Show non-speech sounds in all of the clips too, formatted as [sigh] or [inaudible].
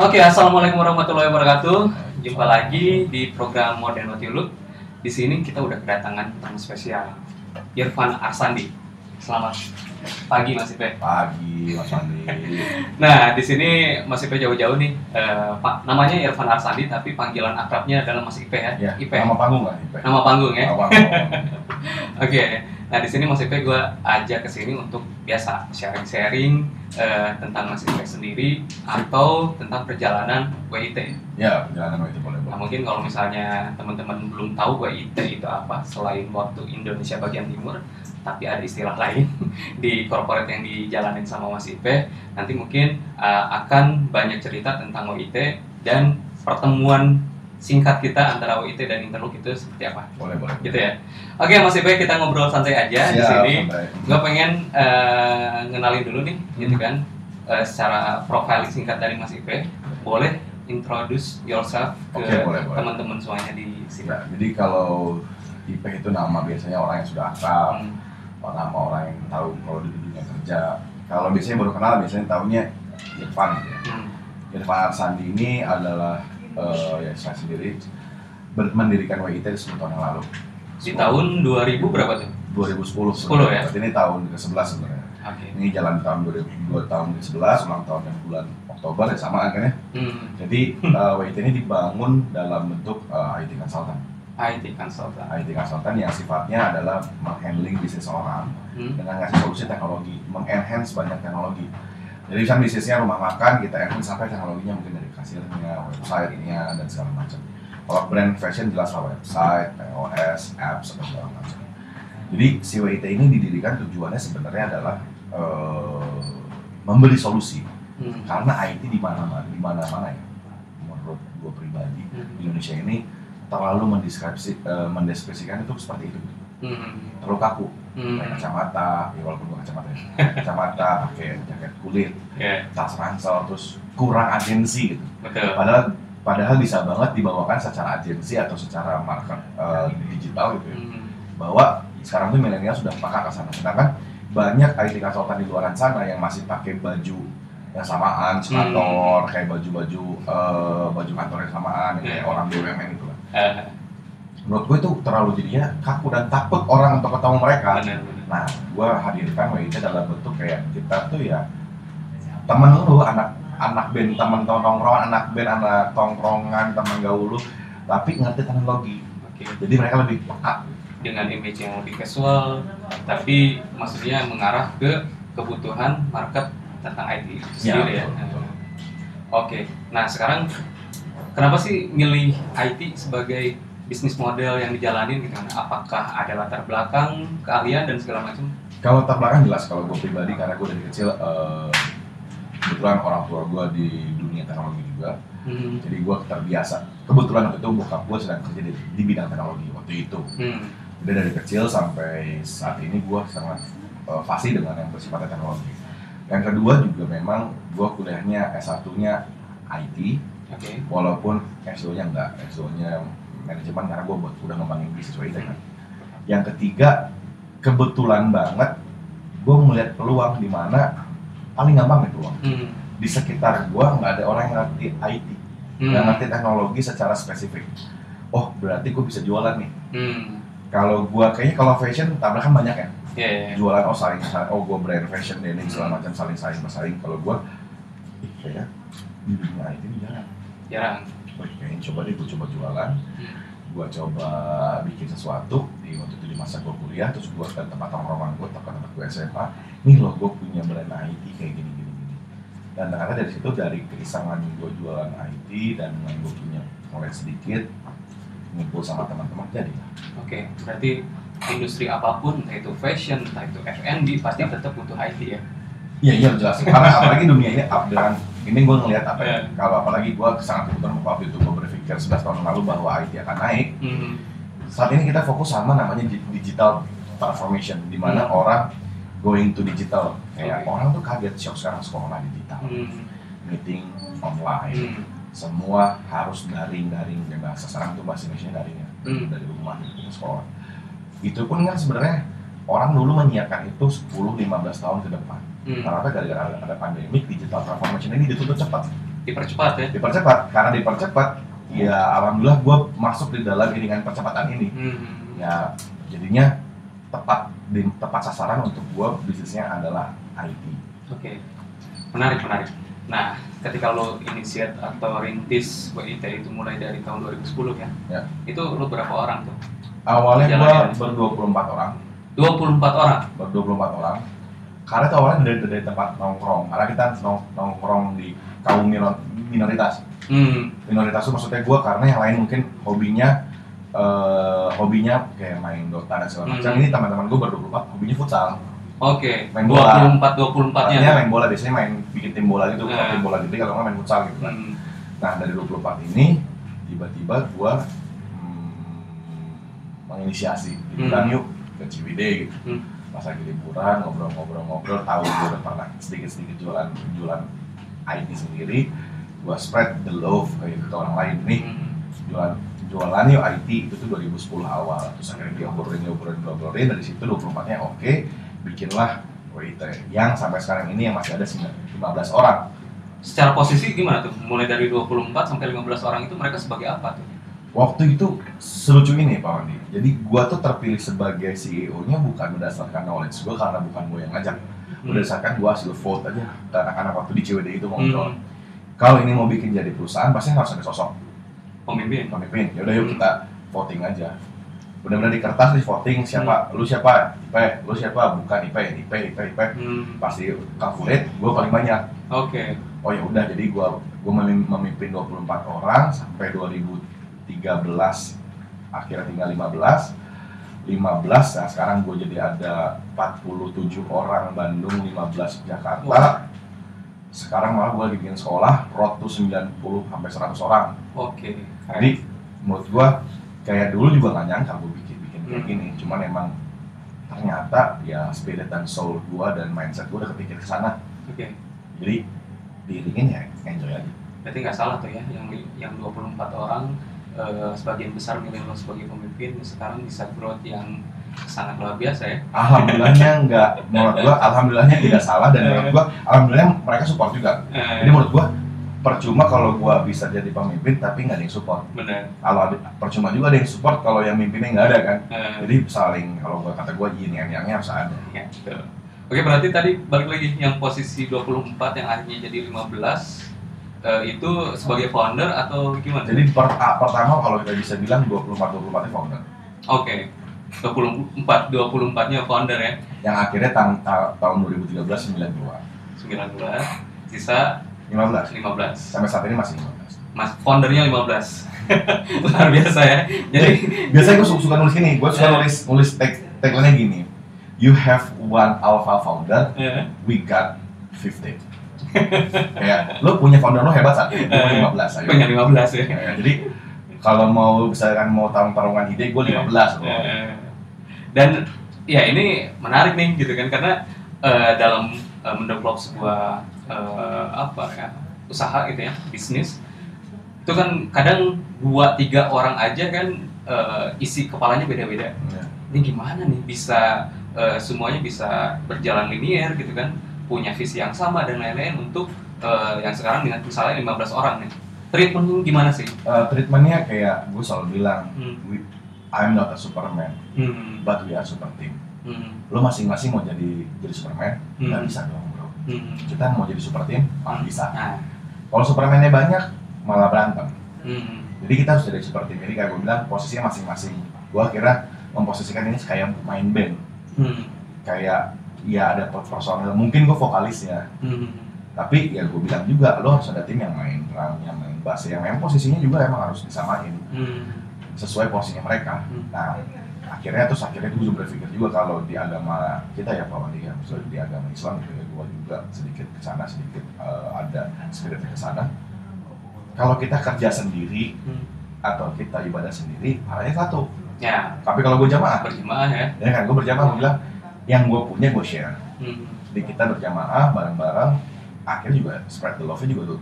Oke, assalamualaikum warahmatullahi wabarakatuh. Jumpa lagi di program Modern Look. Di sini kita udah kedatangan tamu spesial, Irfan Arsandi. Selamat pagi Mas Ipe. Pagi, Mas Andi. [laughs] Nah, di sini Mas Ipe jauh-jauh nih. Eh, Pak, namanya Irfan Arsandi, tapi panggilan akrabnya adalah Mas Ipe ya. Ya, Ipe. nama panggung nggak? Ipe? Nama panggung ya. Nama [laughs] panggung. Oke, nah di sini Mas Ipe gue ajak ke sini untuk biasa sharing-sharing eh, tentang Mas Ipe sendiri atau tentang perjalanan WIT. ya, perjalanan itu boleh Nah mungkin kalau misalnya teman-teman belum tahu WIT itu apa selain waktu Indonesia bagian timur, tapi ada istilah [laughs] lain di corporate yang dijalanin sama Mas Ipe. Nanti mungkin eh, akan banyak cerita tentang WIT dan pertemuan singkat kita antara WIT dan Interlook itu seperti apa, Boleh boleh. gitu ya. Oke Mas Ipe kita ngobrol santai aja di Siap, sini. santai. Gue pengen eh, ngenalin dulu nih, gitu Hmm. kan, eh, secara profiling singkat dari Mas Ipe. Boleh introduce yourself ke teman-teman semuanya di sini. Ya, jadi kalau IP itu nama biasanya orang yang sudah akrab, Hmm. Nama orang yang tahu kalau di dunia kerja. Kalau biasanya baru kenal biasanya tahunya Irfan ya. Hmm. Irfan Arsandi ini adalah eh, ya saya sendiri mendirikan WIT 10 tahun yang lalu. Di tahun 2000 berapa tuh? 2010. 10 ya? Berarti ini tahun ke-11 sebenarnya. Oke. Ini jalan tahun 2002 tahun ke-11, ulang tahun yang bulan Oktober ya sama kan ya. Hmm. Jadi uh, WIT ini dibangun dalam bentuk uh, IT consultant. IT consultant. IT consultant yang sifatnya adalah menghandling bisnis orang Hmm. dengan ngasih solusi teknologi, mengenhance banyak teknologi. Jadi misalnya bisnisnya rumah makan, kita enhance sampai teknologinya mungkin dari kasirnya, website-nya, dan segala macam. Kalau brand fashion jelas lah website, POS, apps, dan segala macam. Jadi si WIT ini didirikan tujuannya sebenarnya adalah uh, memberi solusi Hmm. karena IT di mana-mana di mana-mana ya menurut gue pribadi Hmm. Indonesia ini terlalu mendeskripsi eh, mendeskripsikan itu seperti itu Hmm. terlalu kaku Hmm. pakai kacamata ya walaupun bukan kacamata ya [laughs] kacamata pakai jaket kulit Ya, tas ransel terus kurang agensi gitu betul. padahal padahal bisa banget dibawakan secara agensi atau secara market eh, digital gitu ya Hmm. bahwa sekarang tuh milenial sudah pakai ke sana sedangkan banyak IT konsultan di luar sana yang masih pakai baju yang samaan sekantor kayak baju-baju eh, baju kantor yang samaan yang kayak Hmm. orang BUMN Eh, menurut gue itu terlalu jadinya kaku dan takut orang untuk ketemu mereka nah gue hadirkan WIT dalam bentuk kayak kita tuh ya temen lu anak anak band temen tongkrongan anak band anak tongkrongan temen gaul lu tapi ngerti teknologi Oke. jadi mereka lebih peka Dengan image yang lebih casual, tapi maksudnya mengarah ke kebutuhan market tentang IT itu Ya, sendiri ya. betul. Oke. Nah sekarang kenapa sih milih IT sebagai bisnis model yang dijalanin gitu kan? Apakah ada latar belakang, keahlian dan segala macam? Kalau terbelakang jelas kalau gue pribadi karena gue dari kecil eh, kebetulan orang tua gue di dunia teknologi juga, Hmm. jadi gue terbiasa. Kebetulan waktu itu bokap gue sedang kerja di, di bidang teknologi waktu itu. Hmm. Udah dari kecil sampai saat ini gue sangat eh, fasih dengan yang bersifatnya teknologi. Yang kedua juga memang gue kuliahnya S1-nya IT, Oke. walaupun S2-nya enggak, S2-nya manajemen karena gue buat udah ngembangin bisnis IT kan. Yang ketiga, kebetulan banget gue melihat peluang di mana paling gampang nih peluang. Hmm. Di sekitar gue nggak ada orang yang ngerti IT, Hmm. yang ngerti teknologi secara spesifik. Oh berarti gue bisa jualan nih. Hmm. Kalau gue kayaknya kalau fashion tabrakan banyak ya. Ya, ya, ya. Jualan oh saling saling oh gue brand fashion deh ini segala macam saling saling bersaing. Kalau gue, ih kayaknya di dunia IT ini jarang. Jarang. Wih, kayaknya coba deh gue coba jualan. Hmm. gue coba bikin sesuatu di waktu itu di masa gue kuliah terus gue ke tempat tongkrongan gue tempat tempat gue SMA nih loh gue punya brand IT kayak gini gini gini dan ternyata dari situ dari keisangan gue jualan IT dan dengan gue punya mulai sedikit ngumpul sama teman-teman jadi Oke, berarti industri apa pun, entah itu fashion, entah itu F&B, pasti tetap butuh IT ya. iya iya jelas karena apalagi dunia ini up dengan ini gue ngelihat apa ya Iya. kalau apalagi gue sangat kebetulan waktu itu gue berpikir 11 tahun lalu bahwa IT akan naik Hmm. saat ini kita fokus sama namanya di- digital transformation di mana Hmm. orang going to digital kayak Oke. orang tuh kaget shock sekarang sekolah digital Hmm. meeting online Hmm. semua harus daring daring ya bahasa sekarang tuh bahasa Indonesia daring ya Hmm. dari rumah gitu ke sekolah itu pun kan sebenarnya orang dulu menyiapkan itu 10-15 tahun ke depan Hmm. karena gara-gara ada, pandemik digital transformation ini ditutup cepat dipercepat ya dipercepat karena dipercepat ya alhamdulillah gue masuk di dalam iringan percepatan ini Hmm. ya jadinya tepat di tepat sasaran untuk gue bisnisnya adalah IT Oke, menarik menarik. Nah, ketika lo inisiat atau rintis WIT itu mulai dari tahun 2010 ya, Ya. itu lo berapa orang tuh? awalnya gue ber 24 orang 24 orang. ber 24 orang karena itu awalnya dari, dari tempat nongkrong karena kita nong- nongkrong di kaum minor- minoritas Hmm. minoritas itu maksudnya gue karena yang lain mungkin hobinya eh, hobinya kayak main Dota dan segala macam Hmm. ini teman-teman gue ber 24 hobinya futsal Oke, Main bola. 24 24-nya. Artinya main bola biasanya main bikin tim bola gitu, Nah. tim bola gede kalau nggak main futsal gitu kan. Hmm. Nah dari 24 ini tiba-tiba gua hmm, menginisiasi liburan Hmm. yuk ke Ciwidey gitu. Hmm. Pas lagi liburan ngobrol-ngobrol-ngobrol tahu gua udah pernah sedikit-sedikit jualan jualan IT sendiri. Gua spread the love kayak ke orang lain nih Hmm. jualan jualan yuk IT itu tuh 2010 awal terus akhirnya diobrolin diobrolin diobrolin dari situ 24 nya oke bikinlah WIT yang sampai sekarang ini yang masih ada 9 15 orang Secara posisi gimana tuh? Mulai dari 24 sampai 15 orang itu mereka sebagai apa tuh? Waktu itu selucu ini Pak Wandi jadi gua tuh terpilih sebagai CEO nya bukan berdasarkan knowledge gua karena bukan gua yang ngajak Hmm. berdasarkan gua hasil vote aja dan anak-anak waktu di CWD itu ngobrol Hmm. kalau ini mau bikin jadi perusahaan pasti harus ada sosok Pemimpin. pemimpin ya udah yuk Hmm. kita voting aja benar-benar di kertas di voting siapa lu siapa IP lu siapa bukan IP IP IP IP Hmm. pasti calculate gue paling banyak Oke. oh ya udah jadi gue gue memimpin 24 orang sampai 2013 akhirnya tinggal 15 15 nah sekarang gue jadi ada 47 orang Bandung 15 Jakarta sekarang malah gue lagi bikin sekolah road to 90 sampai 100 orang Oke. jadi menurut gua kayak dulu juga nggak nyangka gua bikin bikin kayak Hmm. gini cuman emang ternyata ya spirit dan soul gua dan mindset gua udah kepikir ke sana Oke. jadi diiringin ya enjoy aja Berarti nggak salah tuh ya, yang yang 24 orang eh, sebagian besar milih lo sebagai pemimpin sekarang bisa growth yang sangat luar biasa ya. alhamdulillahnya nggak. [laughs] Menurut gua alhamdulillahnya tidak salah dan menurut gua alhamdulillah mereka support juga. Eh, jadi menurut gua percuma kalau gua bisa jadi pemimpin tapi nggak ada yang support. Benar. kalau ada- percuma juga ada yang support kalau yang mimpinnya nggak ada kan? Eh, jadi saling kalau gua kata gua yin yang yangnya harus ada. Ya, betul. Oke, berarti tadi balik lagi yang posisi 24 yang akhirnya jadi 15 eh, itu sebagai founder atau gimana? Jadi per- a- pertama kalau kita bisa bilang 24 24 nya founder. Oke. 24 24-nya founder ya. Yang akhirnya tang- ta- tahun 2013 92. 19 sisa 15. 15. Sampai saat ini masih 15. Mas foundernya 15. [laughs] Luar biasa ya. Jadi Biasanya gue suka nulis ini, gue suka Eh. nulis nulis tag tagline gini. You have one alpha founder, ya. we got 15. Kayak lo punya founder lo hebat saat ini, gue Eh. 15 ayo. punya 15 ya. Ya, jadi kalau mau misalkan mau tarung-tarungan ide, gue 15 loh. Eh, Dan ya ini menarik nih gitu kan karena eh, dalam eh, mendevelop sebuah eh, apa ya usaha gitu ya bisnis itu kan kadang dua tiga orang aja kan eh, isi kepalanya beda-beda. Ya. Ini gimana nih bisa eh, semuanya bisa berjalan linier gitu kan punya visi yang sama dan lain-lain untuk eh, yang sekarang dengan misalnya 15 orang nih treatment gimana sih? Eh, treatmentnya kayak gue selalu bilang, Hmm. we, I'm not a superman, Hmm. but we are super team. Hmm. Lo masing-masing mau jadi jadi superman, Hmm. bisa dong bro. Hmm. kita mau jadi super team malah bisa Nah. kalau supermannya banyak malah berantem Hmm. jadi kita harus jadi super team jadi kayak gue bilang posisinya masing-masing gue kira memposisikan ini kayak main band Hmm. kayak ya ada personel mungkin gue vokalisnya Hmm. tapi ya gue bilang juga lo harus ada tim yang main drum yang main bass yang memang posisinya juga emang harus disamain Hmm. sesuai porsinya mereka Hmm. nah akhirnya terus akhirnya gue juga berpikir juga kalau di agama kita ya Pak Wandi ya di agama Islam gitu ya gue juga sedikit ke sana sedikit eh, ada spiritnya ke sana kalau kita kerja sendiri Hmm. atau kita ibadah sendiri pahalanya satu Ya, tapi kalau gue jamaah berjemaah ya. ya kan gue berjamaah gue bilang yang gue punya gue share Hmm. jadi kita berjamaah bareng-bareng akhirnya juga spread the love-nya juga tuh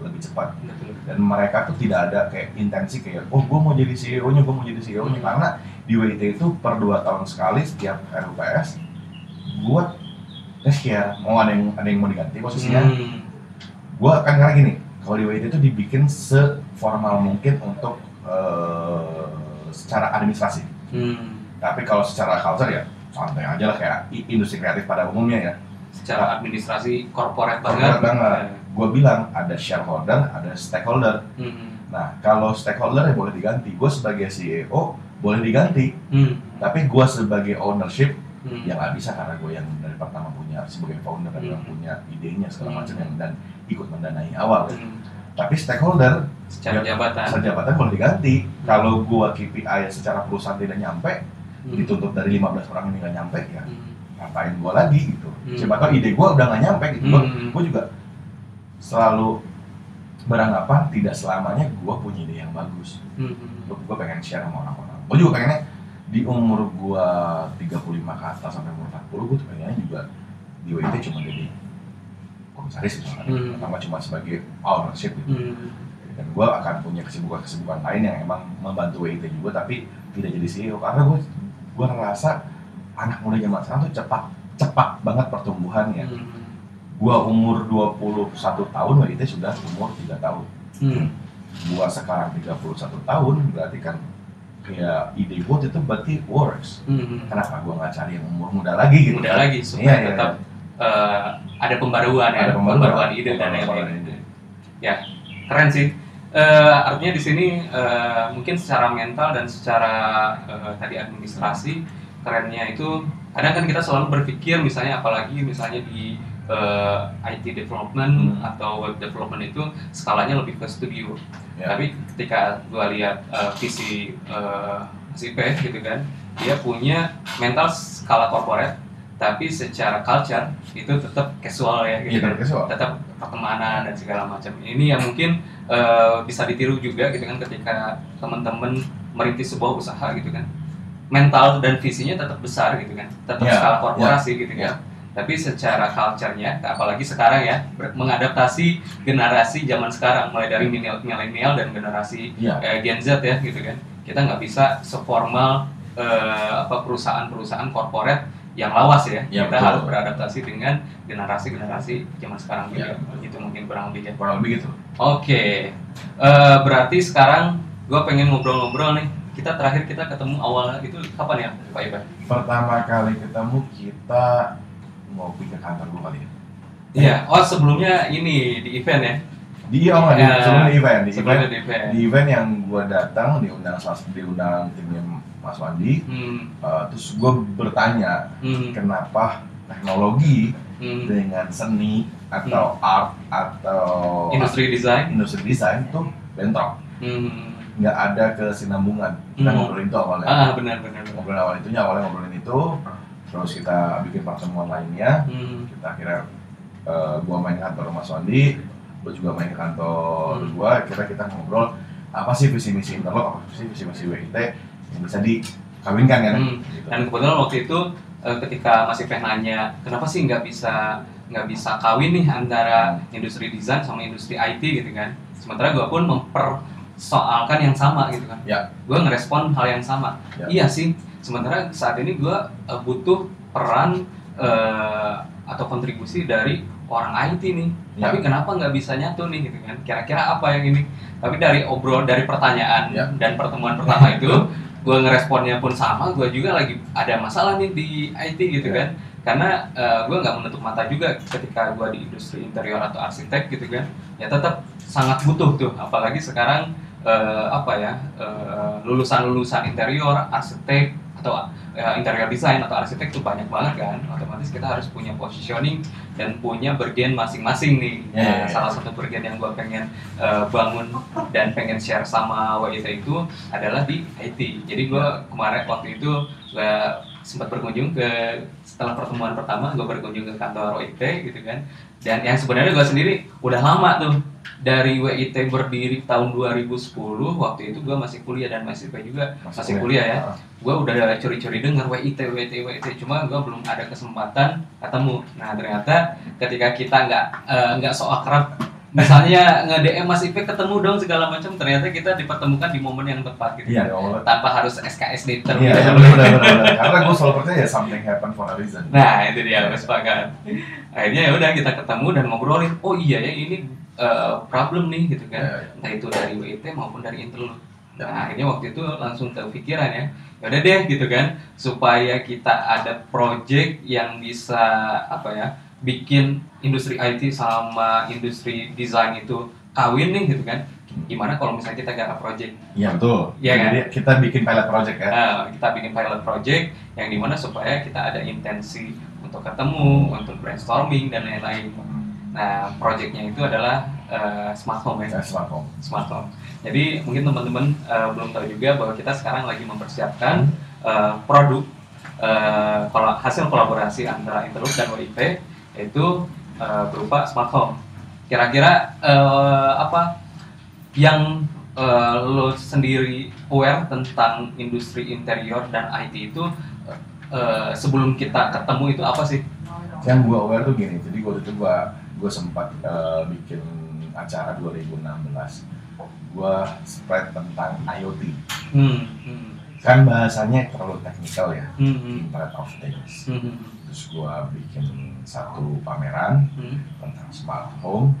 lebih cepat dan mereka tuh tidak ada kayak intensi kayak oh gue mau jadi CEO-nya gue mau jadi CEO-nya Hmm. karena di WIT itu per dua tahun sekali setiap RUPS gue nge-share mau ada yang ada yang mau diganti posisinya Hmm. gue kan karena gini kalau di WIT itu dibikin seformal mungkin untuk eh, secara administrasi. Hmm. Tapi kalau secara culture ya santai aja lah kayak industri kreatif pada umumnya ya. Secara administrasi corporate banget. Banget. Gue bilang ada shareholder, ada stakeholder. Hmm. Nah kalau stakeholder ya boleh diganti. Gue sebagai CEO boleh diganti. Hmm. Tapi gue sebagai ownership Hmm. ya nggak bisa karena gue yang dari pertama punya sebagai founder dan yang Hmm. punya idenya segala Hmm. macam yang dan ikut mendanai awal. Hmm. Tapi stakeholder Secara Ya, jabatan. Masa jabatan boleh diganti. Kalau gua KPI secara perusahaan tidak nyampe, Hmm. dituntut dari 15 orang ini nggak nyampe, ya Hmm. ngapain gua lagi gitu. Hmm. Siapa tahu ide gua udah nggak nyampe gitu. Gua, Hmm. gua juga selalu beranggapan tidak selamanya gua punya ide yang bagus. Hmm. Gua, gua pengen share sama orang-orang. Gua juga pengennya di umur gua 35 ke atas sampai umur 40, gua tuh pengennya juga di WIT cuma jadi komisaris misalnya, Hmm. atau nggak cuma sebagai ownership gitu Hmm. dan gue akan punya kesibukan-kesibukan lain yang emang membantu WIT juga tapi tidak jadi CEO karena gue gue ngerasa anak muda zaman sekarang tuh cepat cepat banget pertumbuhannya Hmm. gue umur 21 tahun WIT sudah umur 3 tahun Hmm. gue sekarang 31 tahun berarti kan kayak ide gue itu berarti works Hmm. kenapa gue nggak cari yang umur muda lagi gitu Mudah lagi Iya, supaya iya, tetap eh, ada pembaruan ya, Ada pembaruan. ide dan Pembaruan lain-lain. ide. Ya, keren sih. Eh, artinya di sini eh, mungkin secara mental dan secara eh, tadi administrasi kerennya itu kadang kan kita selalu berpikir misalnya apalagi misalnya di eh, IT development Hmm. atau web development itu skalanya lebih ke studio. Ya. Tapi ketika gua lihat eh, visi Mas Ipe gitu kan, dia punya mental skala corporate tapi secara culture itu tetap casual ya Iya, gitu kan. tapi casual. tetap pertemanan dan segala macam. Ini yang mungkin eh, bisa ditiru juga gitu kan ketika teman-teman merintis sebuah usaha gitu kan. Mental dan visinya tetap besar gitu kan. Tetap Ya, skala korporasi gitu ya. kan tapi secara culture-nya apalagi sekarang ya mengadaptasi generasi zaman sekarang mulai dari milenial milenial dan generasi Iya. eh, Gen Z ya gitu kan. Kita nggak bisa seformal eh, apa perusahaan-perusahaan corporate yang lawas ya, Ya, kita betul. harus beradaptasi dengan generasi-generasi zaman sekarang juga Ya. itu mungkin kurang lebih ya kurang lebih gitu oke Eh, berarti sekarang gue pengen ngobrol-ngobrol nih kita terakhir kita ketemu awal itu kapan ya Pak Iban? pertama kali ketemu kita ngopi ke kantor gue kali ya Iya, oh sebelumnya ini di event ya? di oh nggak, di Ya, sebelum di event di Sebelumnya event di event. di event yang gue datang diundang salah diundang timnya Mas Wandi Hmm, eh, terus gue bertanya hmm, kenapa teknologi hmm. dengan seni atau art atau Industri desain. industri desain tuh bentrok Hmm. nggak ada kesinambungan kita Hmm. ngobrolin itu awalnya Ah benar benar. ngobrolin awal itunya awalnya ngobrolin itu terus kita bikin pertemuan lainnya Hmm. kita akhirnya eh, gua main kantor Mas Wandi gua juga main kantor Hmm. gua kira kita ngobrol apa sih visi misi Interlock apa sih visi misi WIT yang bisa dikawinkan kan Hmm. gitu. Dan kebetulan waktu itu eh, ketika masih pengen nanya kenapa sih nggak bisa nggak bisa kawin nih antara industri desain sama industri IT gitu kan. Sementara gue pun mempersoalkan yang sama gitu kan. Ya. Gue ngerespon hal yang sama. Ya. Iya sih. Sementara saat ini gue eh, butuh peran eh, atau kontribusi dari orang IT nih. Ya. Tapi kenapa nggak bisa nyatu nih gitu kan? Kira-kira apa yang ini? Tapi dari obrol dari pertanyaan Ya. dan pertemuan pertama itu [laughs] gue ngeresponnya pun sama gue juga lagi ada masalah nih di IT gitu Ya. kan karena gue nggak menutup mata juga ketika gue di industri interior atau arsitek gitu kan ya tetap sangat butuh tuh apalagi sekarang eh, apa ya eh, lulusan-lulusan interior arsitek atau eh, interior design atau arsitek tuh banyak banget kan otomatis kita harus punya positioning dan punya bergen masing-masing nih ya, Nah, ya. salah satu bergen yang gue pengen eh, bangun dan pengen share sama WIT itu adalah di IT. Jadi gue kemarin waktu itu gue sempat berkunjung ke setelah pertemuan pertama gue berkunjung ke kantor WIT gitu kan. Dan yang sebenarnya gue sendiri udah lama tuh dari WIT berdiri tahun 2010 waktu itu gue masih kuliah dan masih juga masih kuliah ya. Ah, gue udah curi-curi denger WIT WIT WIT cuma gue belum ada kesempatan ketemu nah ternyata ketika kita nggak eh, nggak so akrab misalnya nge DM Mas Ipe ketemu dong segala macam ternyata kita dipertemukan di momen yang tepat gitu. Iya ya Allah. Tanpa harus SKS di iya iya, benar benar benar karena gue selalu percaya something happen for a reason. Nah itu dia gue sepakat. Akhirnya ya udah kita ketemu dan ngobrolin. Oh iya ya ini eh, problem nih gitu kan. Ya, ya. entah itu dari WIT maupun dari Interlude nah akhirnya waktu itu langsung kepikiran ya yaudah deh gitu kan. Supaya kita ada project yang bisa apa ya bikin industri IT sama industri desain itu kawin nih gitu kan gimana kalau misalnya kita garap project Iya betul. Iya kan? Jadi kita bikin pilot project ya. Nah, kita bikin pilot project yang di mana supaya kita ada intensi untuk ketemu, untuk brainstorming dan lain-lain. Nah, projectnya itu adalah eh, smart home ya, Saya smart home. smart home. Jadi mungkin teman-teman eh, belum tahu juga bahwa kita sekarang lagi mempersiapkan eh, produk eh, kol- hasil kolaborasi antara Interloop dan WIP yaitu eh, berupa smart home. Kira-kira eh, apa yang eh, lo sendiri aware tentang industri interior dan IT itu eh, sebelum kita ketemu itu apa sih? Yang gua aware tuh gini. Jadi waktu itu gua gua sempat eh, bikin acara 2016. Gua spread tentang IoT. Hmm, hmm, Kan bahasanya terlalu teknikal ya. hmm, hmm, Internet of Things. hmm, Terus gua bikin satu pameran hmm, tentang smart home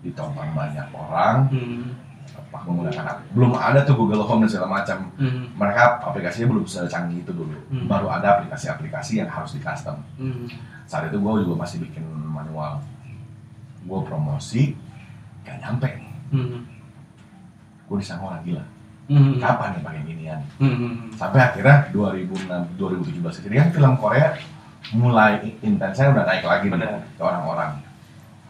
ditonton banyak orang hmm, apa menggunakan apa belum ada tuh Google Home dan segala macam. Hmm, mereka aplikasinya belum secanggih itu dulu. Hmm. baru ada aplikasi-aplikasi yang harus di custom hmm, saat itu gue juga masih bikin manual. Gue promosi gak nyampe. Hmm, gue disangka orang gila hmm, kapan nih pakai ginian hmm, hmm, sampai akhirnya 2006 2017 jadi kan film Korea mulai intensnya udah naik lagi nih ke orang-orang.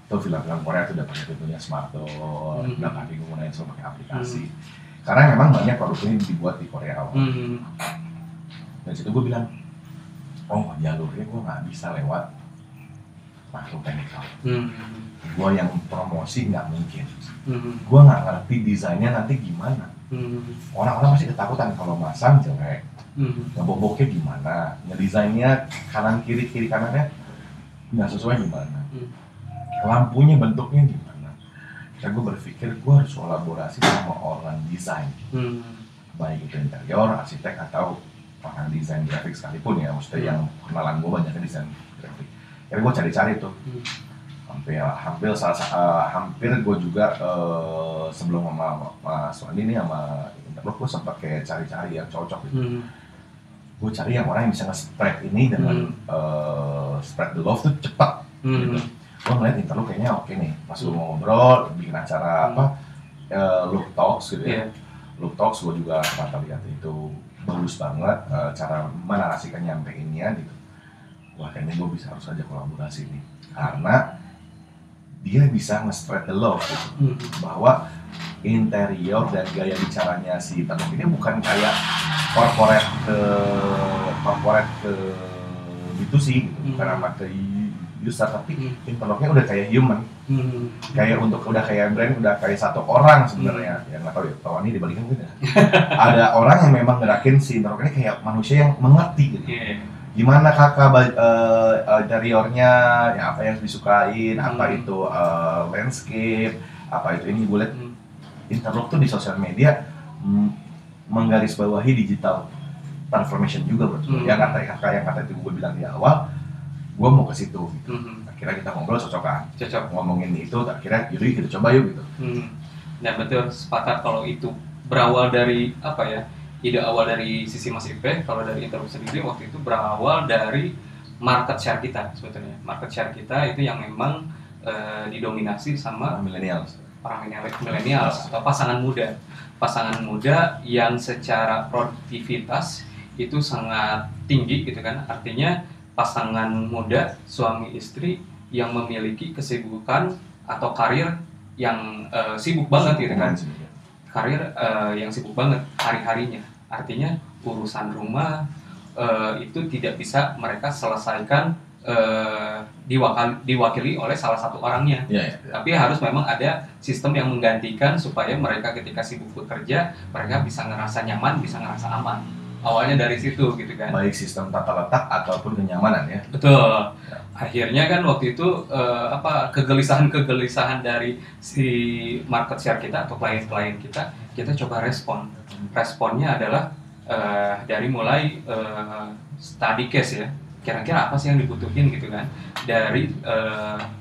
Tuh film-film Korea tuh udah pakai tentunya smart door Hmm. udah pakai menggunakan semua pakai aplikasi. Karena memang banyak produk ini dibuat di Korea awal hmm, dan situ gue bilang oh jalurnya gue nggak bisa lewat makhluk teknikal. Hmm, gue yang promosi nggak mungkin. Hmm, gue nggak ngerti desainnya nanti gimana hmm, orang-orang pasti ketakutan kalau masang jelek. Hmm, ngeboboknya gimana ngedesainnya kanan kiri kiri kanannya nggak sesuai gimana Hmm. lampunya bentuknya gimana dan gue berpikir gue harus kolaborasi sama orang desain. Hmm, baik itu interior arsitek atau orang desain grafik sekalipun ya. Maksudnya yang kenalan gue banyak desain grafik. Jadi gue cari-cari tuh. Hmm. Hampir hampir salah sa- eh, hampir gue juga eh, sebelum sama Mas Wandi nih sama Interlock gue sempat kayak cari-cari yang cocok gitu. Hmm, gue cari yang orang yang bisa nge-spread ini dengan eh, spread the love tuh cepat hmm, gue ngeliat Interlock kayaknya oke nih pas lu ngobrol bikin acara apa eh, look talks gitu ya. Iya, look talks gue juga kata lihat itu bagus banget eh, cara menarasikan nyampeinnya gitu. Wah kayaknya gue bisa harus aja kolaborasi nih. Karena dia bisa nge-spread the love gitu hmm, bahwa interior dan gaya bicaranya si Tanuk ini bukan kayak corporate ke corporate ke itu sih gitu. bukan Hmm. amat ke user tapi Hmm. interlocknya udah kayak human hmm, kayak untuk udah kayak brand udah kayak satu orang sebenarnya ya nggak tahu ya tahu ini dibalikin mungkin ya. ada orang yang memang ngerakin si interlock ini kayak manusia yang mengerti gitu iya, gimana kakak eh, interiornya ya apa yang disukain apa Hmm. itu eh, landscape apa itu ini gue liat hmm, Interlock tuh di sosial media mm, menggarisbawahi digital transformation juga bro. Hmm. Yang kata kakak yang kata itu gue bilang di awal, gue mau ke situ. Gitu. hmm, Akhirnya kita ngobrol cocokan, cocok. ngomongin itu. Akhirnya yuk kita coba yuk gitu. Hmm. Dan betul sepakat kalau itu berawal dari apa ya? Ide awal dari sisi Mas Ipe, kalau dari Interloop sendiri waktu itu berawal dari market share kita sebetulnya. Market share kita itu yang memang eh, didominasi sama Milenial. orang milenial atau pasangan muda. Pasangan muda yang secara produktivitas itu sangat tinggi gitu kan. Artinya pasangan muda suami istri yang memiliki kesibukan atau karir yang eh, sibuk banget gitu kan. Karir eh, yang sibuk banget hari-harinya. Artinya urusan rumah eh, itu tidak bisa mereka selesaikan eh, diwakil- diwakili oleh salah satu orangnya Iya, iya. tapi harus memang ada sistem yang menggantikan supaya mereka ketika sibuk bekerja mereka bisa ngerasa nyaman bisa ngerasa aman awalnya dari situ gitu kan. Baik sistem tata letak ataupun kenyamanan ya. betul. Akhirnya kan waktu itu eh, apa kegelisahan-kegelisahan dari si market share kita atau klien-klien kita kita coba respon. Responnya adalah eh, dari mulai eh, study case ya. Kira-kira apa sih yang dibutuhin gitu kan? Dari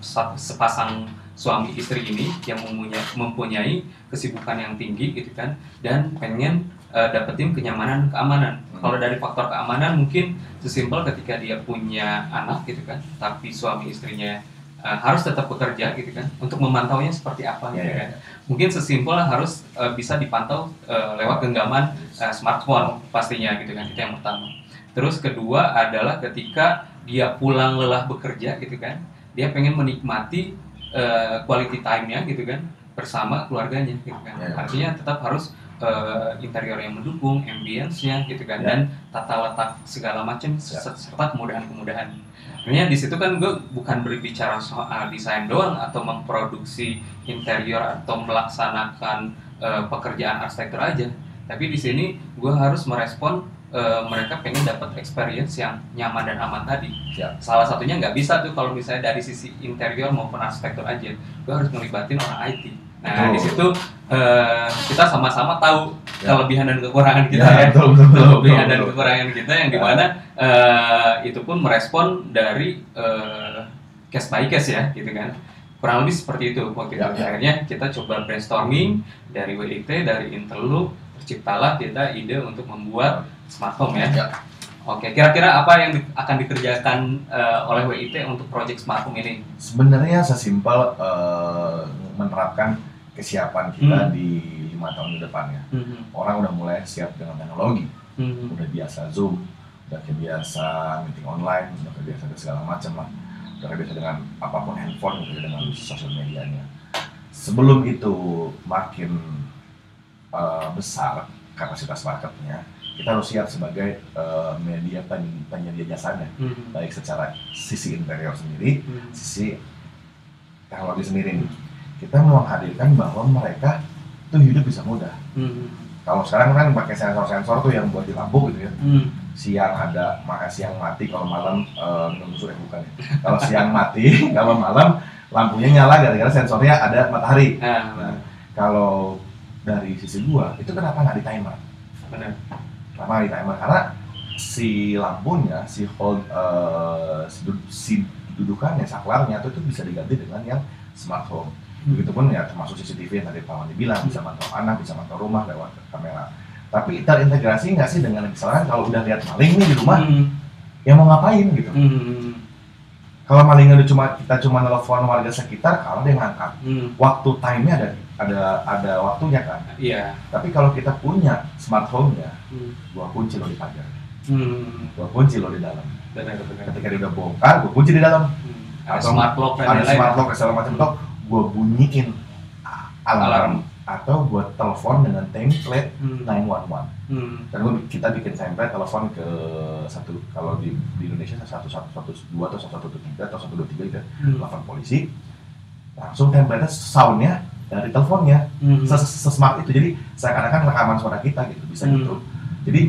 sa- sepasang suami istri ini yang mempunyai, mempunyai kesibukan yang tinggi gitu kan dan pengen uh, dapetin kenyamanan keamanan. Hmm. Kalau dari faktor keamanan mungkin sesimpel ketika dia punya anak gitu kan, tapi suami istrinya uh, harus tetap bekerja gitu kan untuk memantaunya seperti apa gitu Ya, ya, kan. Mungkin sesimpel harus uh, bisa dipantau uh, lewat genggaman uh, smartphone pastinya gitu kan itu yang pertama. Terus kedua adalah ketika dia pulang lelah bekerja gitu kan, dia pengen menikmati uh, quality time-nya gitu kan bersama keluarganya gitu kan. Ya. Artinya tetap harus uh, interior yang mendukung, ambience-nya gitu kan Ya. dan tata letak segala macam Ya. serta kemudahan-kemudahan. Sebenarnya di situ kan gue bukan berbicara soal desain doang atau memproduksi interior atau melaksanakan eh, pekerjaan arsitektur aja. Tapi di sini gue harus merespon eh, mereka pengen dapat experience yang nyaman dan aman tadi. Siap. Salah satunya nggak bisa tuh kalau misalnya dari sisi interior maupun arsitektur aja. Gue harus melibatin orang IT. Nah Betul. di situ eh, kita sama-sama tahu Ya. kelebihan dan kekurangan kita Ya, ya betul, betul, betul, kelebihan betul, dan betul. kekurangan kita yang Ya. di mana eh, itu pun merespon dari eh, case by case ya gitu kan kurang lebih seperti itu waktu itu Ya, ya. akhirnya kita coba brainstorming dari WIT dari Interloop terciptalah kita ide untuk membuat smart home ya Ya. oke kira-kira apa yang di- akan dikerjakan eh, oleh WIT untuk project smart home ini Sebenarnya sesimpel eh, menerapkan kesiapan kita Hmm. di lima tahun ke depannya. Mhm. Orang udah mulai siap dengan teknologi, Mhm. udah biasa Zoom, udah kebiasa meeting online, udah kebiasa dengan segala macam lah. Udah kebiasa dengan apa pun handphone, gitu, dengan sosial medianya. Sebelum itu makin eh, besar kapasitas marketnya, kita harus siap sebagai eh, media pen- penyedia jasanya, Mhm. baik secara sisi interior sendiri, Mhm. sisi teknologi sendiri nih. Kita mau menghadirkan bahwa mereka tuh hidup bisa mudah. Mhm. Kalau sekarang kan pakai sensor-sensor tuh yang buat di lampu gitu ya. Mhm. Siang ada, maka siang mati kalau malam minum susu ya bukan ya. Kalau siang mati, [laughs] kalau malam lampunya nyala gara-gara sensornya ada matahari. Nah, Nah, kalau dari sisi gua itu kenapa nggak di timer? benar Kenapa nggak di timer? Karena si lampunya, si hold, eh, si, du- si dudukannya, saklarnya itu, itu bisa diganti dengan yang smart home. Begitupun ya termasuk CCTV yang tadi Pak Wandi bilang bisa mantau anak, bisa mantau rumah lewat kamera. Tapi terintegrasi nggak sih dengan misalkan kalau udah lihat maling nih di rumah, Mhm. yang mau ngapain gitu? Mhm. Kalau malingnya udah cuma kita cuma telepon warga sekitar, kalau dia ngangkat, Mhm. waktu time-nya ada ada ada waktunya kan. iya Tapi kalau kita punya smart home-nya, Mhm. gua kunci lo di pagar, Hmm, gua kunci lo di dalam. benar benar. Ketika dia udah bongkar, gua kunci di dalam. Hmm. Ada Atau smart lock dan Ada smart lock segala macam itu, gua bunyiin alarm, Alarm. atau gua telepon dengan template Hmm. 911. Hmm. Dan gua, kita bikin template telepon ke satu kalau di, di Indonesia satu satu satu dua atau satu satu tiga atau satu dua tiga gitu, Hmm. telepon polisi, langsung template soundnya dari teleponnya Hmm. sesmart itu jadi seakan-akan rekaman suara kita gitu bisa Hmm. gitu jadi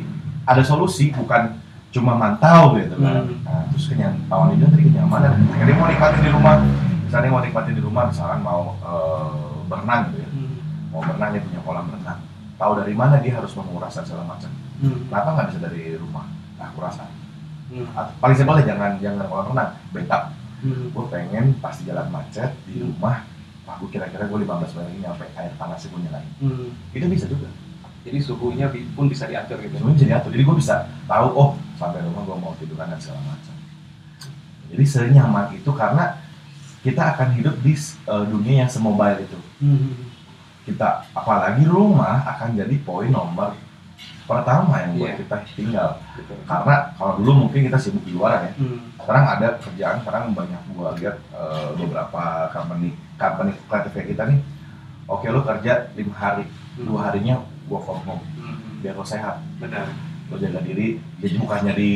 ada solusi bukan cuma mantau gitu kan Hmm. nah, terus kenyang pawan itu tadi kenyamanan ketika dia mau nikmatin di rumah misalnya mau nikmatin di rumah misalkan mau eh, berenang gitu ya Hmm. mau berenang dia punya kolam berenang tahu dari mana dia harus menguras dan segala macam Hmm. kenapa nggak bisa dari rumah nah kurasan Hmm. Atau paling simpel deh jangan jangan kolam renang backup Hmm. gue pengen pas di jalan macet di rumah aku kira-kira gue 15 menit nyampe air panas gue nyalain Hmm. itu bisa juga Jadi suhunya pun bisa diatur gitu. semuanya bisa diatur jadi gue bisa tahu oh sampai rumah gue mau tiduran dan segala macam jadi senyaman itu karena kita akan hidup di eh, dunia yang semobile itu Hmm. kita apalagi rumah akan jadi poin nomor pertama yang buat Iya. kita tinggal Gitu. karena kalau dulu mungkin kita sibuk di luar ya Hmm. sekarang ada kerjaan sekarang banyak gua lihat eh, beberapa company company kreatif kita nih oke lo kerja lima hari dua harinya gua from home Hmm. biar lo sehat Benar. lo jaga diri jadi bukan jadi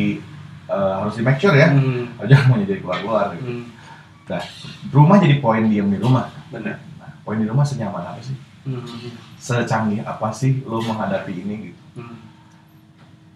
eh, harus di make sure ya Hmm. aja mau jadi keluar keluar gitu. Hmm. rumah jadi poin diem di rumah Benar. nah, poin di rumah senyaman apa sih Hmm. secanggih apa sih lo menghadapi ini gitu Hmm.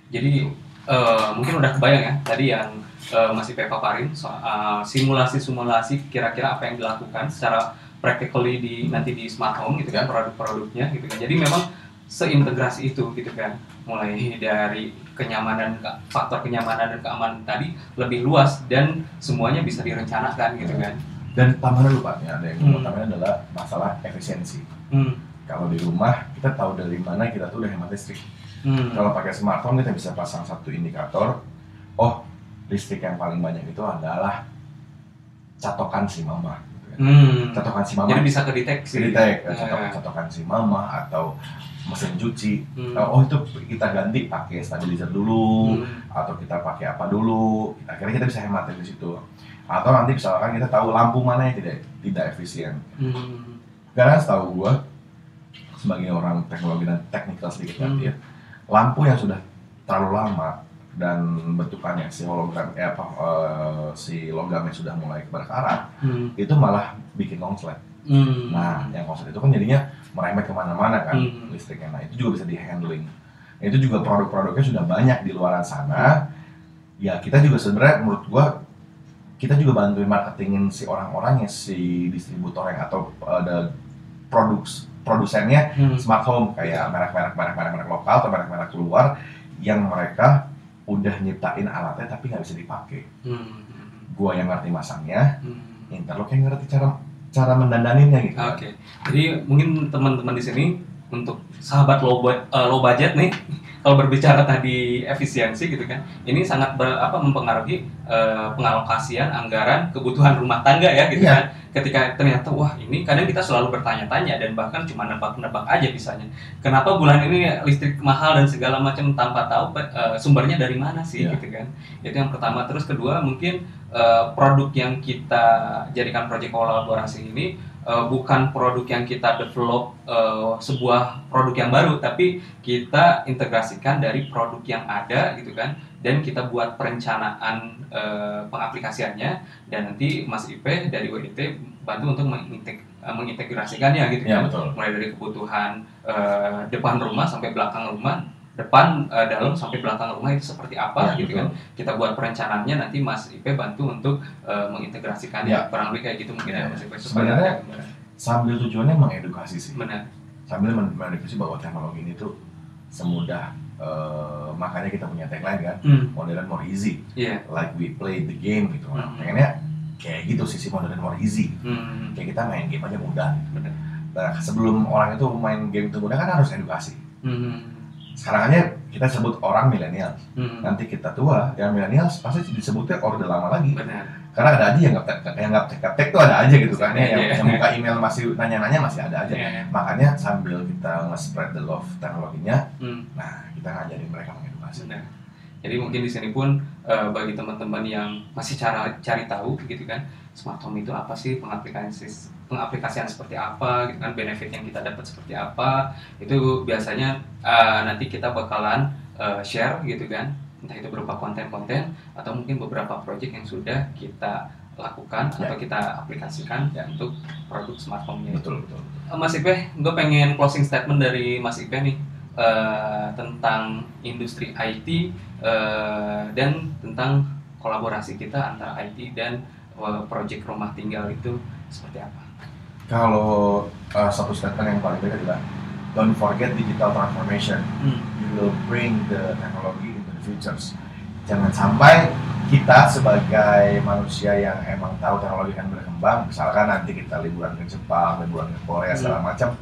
Jadi eh, mungkin udah kebayang ya tadi yang eh, masih paparin soal simulasi-simulasi kira-kira apa yang dilakukan secara practically di nanti di smart home gitu kan produk-produknya gitu kan. Jadi memang seintegrasi itu gitu kan. Mulai dari kenyamanan ke- faktor kenyamanan dan keamanan tadi lebih luas dan semuanya bisa direncanakan gitu kan. Dan tambahan lupa nih ada yang Hmm. tambahan adalah masalah efisiensi. Hmm. Kalau di rumah kita tahu dari mana kita tuh udah hemat listrik. Hmm. Kalau pakai smartphone kita bisa pasang satu indikator. Oh, listrik yang paling banyak itu adalah catokan si mama. gitu ya. Hmm. Catokan si mama. Jadi bisa kedeteksi. Kedetek, Eh. catokan catokan si mama atau mesin cuci. Hmm. Oh itu kita ganti pakai stabilizer dulu Hmm. atau kita pakai apa dulu. Akhirnya kita bisa hemat dari situ. Atau nanti misalkan kita tahu lampu mana yang tidak tidak efisien. Hmm. Karena setahu gua sebagai orang teknologi dan teknikal sedikit Hmm. ya, lampu yang sudah terlalu lama dan bentukannya si hologram eh, apa eh, si logamnya sudah mulai berkarat Hmm. itu malah bikin konslet. Hmm. Nah, yang konslet itu kan jadinya merembet ke mana-mana kan Hmm. listriknya. Nah, itu juga bisa di handling. Itu juga produk-produknya sudah banyak di luar sana. Ya, kita juga sebenarnya menurut gua kita juga bantuin marketingin si orang-orangnya, si distributornya atau ada produk produsennya Hmm. smart home kayak merek-merek merek-merek merek lokal atau merek-merek luar yang mereka udah nyiptain alatnya tapi nggak bisa dipakai. Hmm. Gua yang ngerti masangnya, Hmm. Interlock yang ngerti cara cara mendandaninnya gitu. Oke, jadi mungkin teman-teman di sini untuk sahabat low, eh, low budget nih, kalau berbicara tadi efisiensi gitu kan, ini sangat ber, apa mempengaruhi eh, pengalokasian anggaran kebutuhan rumah tangga ya gitu Iya. kan. Ketika ternyata wah ini kadang kita selalu bertanya-tanya dan bahkan cuma nebak-nebak aja bisanya. Kenapa bulan ini listrik mahal dan segala macam tanpa tahu eh, sumbernya dari mana sih Iya. gitu kan. Itu yang pertama. Terus kedua mungkin eh, produk yang kita jadikan proyek kolaborasi ini eh, bukan produk yang kita develop eh, sebuah produk yang baru, tapi kita integrasikan dari produk yang ada gitu kan, dan kita buat perencanaan eh, pengaplikasiannya, dan nanti Mas Ipe dari WIT bantu untuk menginteg- mengintegrasikannya gitu Iya, kan, betul. mulai dari kebutuhan eh, depan rumah sampai belakang rumah, depan eh, dalam sampai belakang rumah itu seperti apa Iya, gitu kan kita buat perencanaannya nanti Mas Ipe bantu untuk eh, mengintegrasikannya Ya. kurang lebih kayak gitu mungkin ya Ya. Mas Ipe Sebenarnya- ada gambaran. Sambil tujuannya mengedukasi sih. benar sambil men- mengedukasi bahwa teknologi ini tuh semudah eh, makanya kita punya tagline kan hmm. modern more easy iya like we play the game gitu nah, Hmm. pengennya kayak gitu sisi modern more easy hmm. kayak kita main game aja mudah benar nah sebelum orang itu main game itu mudah kan harus edukasi hmm. Sekarang aja kita sebut orang milenial. Hmm. nanti kita tua yang milenial pasti disebutnya orde lama lagi. Benar. Karena ada aja yang nggak yang nggak tek tuh ada aja gitu kan ya. Yang, yang buka email masih nanya-nanya masih ada aja. Iya. makanya sambil kita nge-spread the love teknologinya Hmm. nah kita ngajarin mereka mengedukasi. Benar. Jadi mungkin di sini pun eh, bagi teman-teman yang masih cara cari tahu gitu kan smart home itu apa sih pengaplikasi pengaplikasian seperti apa gitu kan benefit yang kita dapat seperti apa itu biasanya eh, nanti kita bakalan eh, share gitu kan entah itu berupa konten-konten atau mungkin beberapa project yang sudah kita lakukan Ya. atau kita aplikasikan ya, untuk produk smart home-nya itu. betul betul Eh, Mas Ipe, gue pengen closing statement dari Mas Ipe nih eh, tentang industri IT eh, dan tentang kolaborasi kita antara IT dan eh, project rumah tinggal itu seperti apa? Kalau uh, satu statement yang paling baik adalah don't forget digital transformation Hmm. you will bring the technology into the futures jangan sampai kita sebagai manusia yang emang tahu teknologi akan berkembang misalkan nanti kita liburan ke Jepang liburan ke Korea segala macam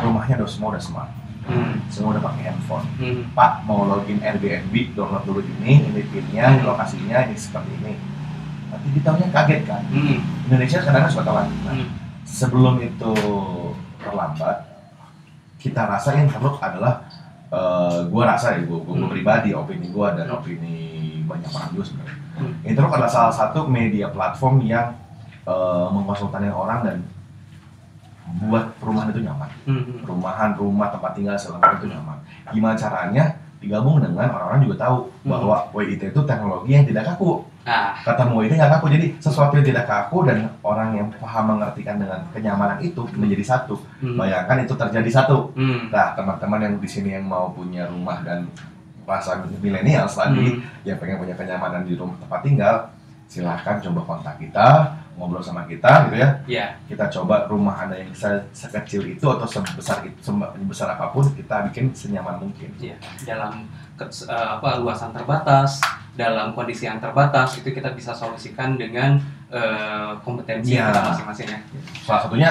rumahnya udah semua udah smart Hmm. semua udah pakai handphone Hmm. Pak mau login Airbnb download dulu ini ini pinnya ini lokasinya ini seperti ini nanti ditaunya kaget kan Hmm. Indonesia kadang-kadang suka telat Hmm. Sebelum itu terlambat kita rasa yang perlu adalah eh, gua rasa ya gua, gua Hmm. pribadi opini gua dan Hmm. opini banyak orang juga sebenarnya Hmm. Interlock adalah salah satu media platform yang eh, mengkonsultasi orang dan buat perumahan itu nyaman Hmm. perumahan rumah tempat tinggal segala macam itu nyaman gimana caranya digabung dengan orang-orang juga tahu Hmm. bahwa WIT itu teknologi yang tidak kaku Nah, kata WIT nggak kaku jadi sesuatu yang tidak kaku dan orang yang paham mengertikan dengan kenyamanan itu menjadi satu hmm. bayangkan itu terjadi satu Hmm. nah teman-teman yang di sini yang mau punya rumah dan rasa milenial lagi Hmm. yang pengen punya kenyamanan di rumah tempat tinggal silahkan coba kontak kita ngobrol sama kita gitu ya Ya, kita coba rumah anda yang se- sekecil itu atau sebesar itu sebesar apa pun kita bikin senyaman mungkin ya. dalam ke- eh, apa luasan terbatas, dalam kondisi yang terbatas itu kita bisa solusikan dengan eh, kompetensi Iya. kita masing-masing ya. Salah satunya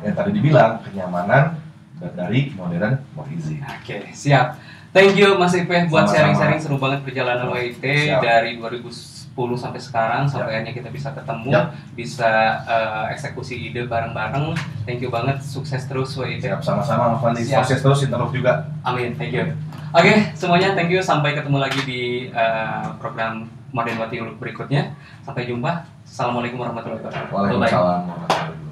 yang tadi dibilang kenyamanan dari modern more easy. Oke, siap. Thank you Mas Ipe buat sharing-sharing seru banget perjalanan WIT dari 2010 sampai sekarang sampai akhirnya kita bisa ketemu, Siap. bisa eh, eksekusi ide bareng-bareng. Thank you banget, sukses terus WIT. Siap sama-sama Mas Fandi, sukses terus interview juga. Amin, thank you. Oke, semuanya thank you. Sampai ketemu lagi di eh, program Modern Wati berikutnya. Sampai jumpa. Assalamualaikum warahmatullahi wabarakatuh. Bye-bye. Waalaikumsalam warahmatullahi wabarakatuh.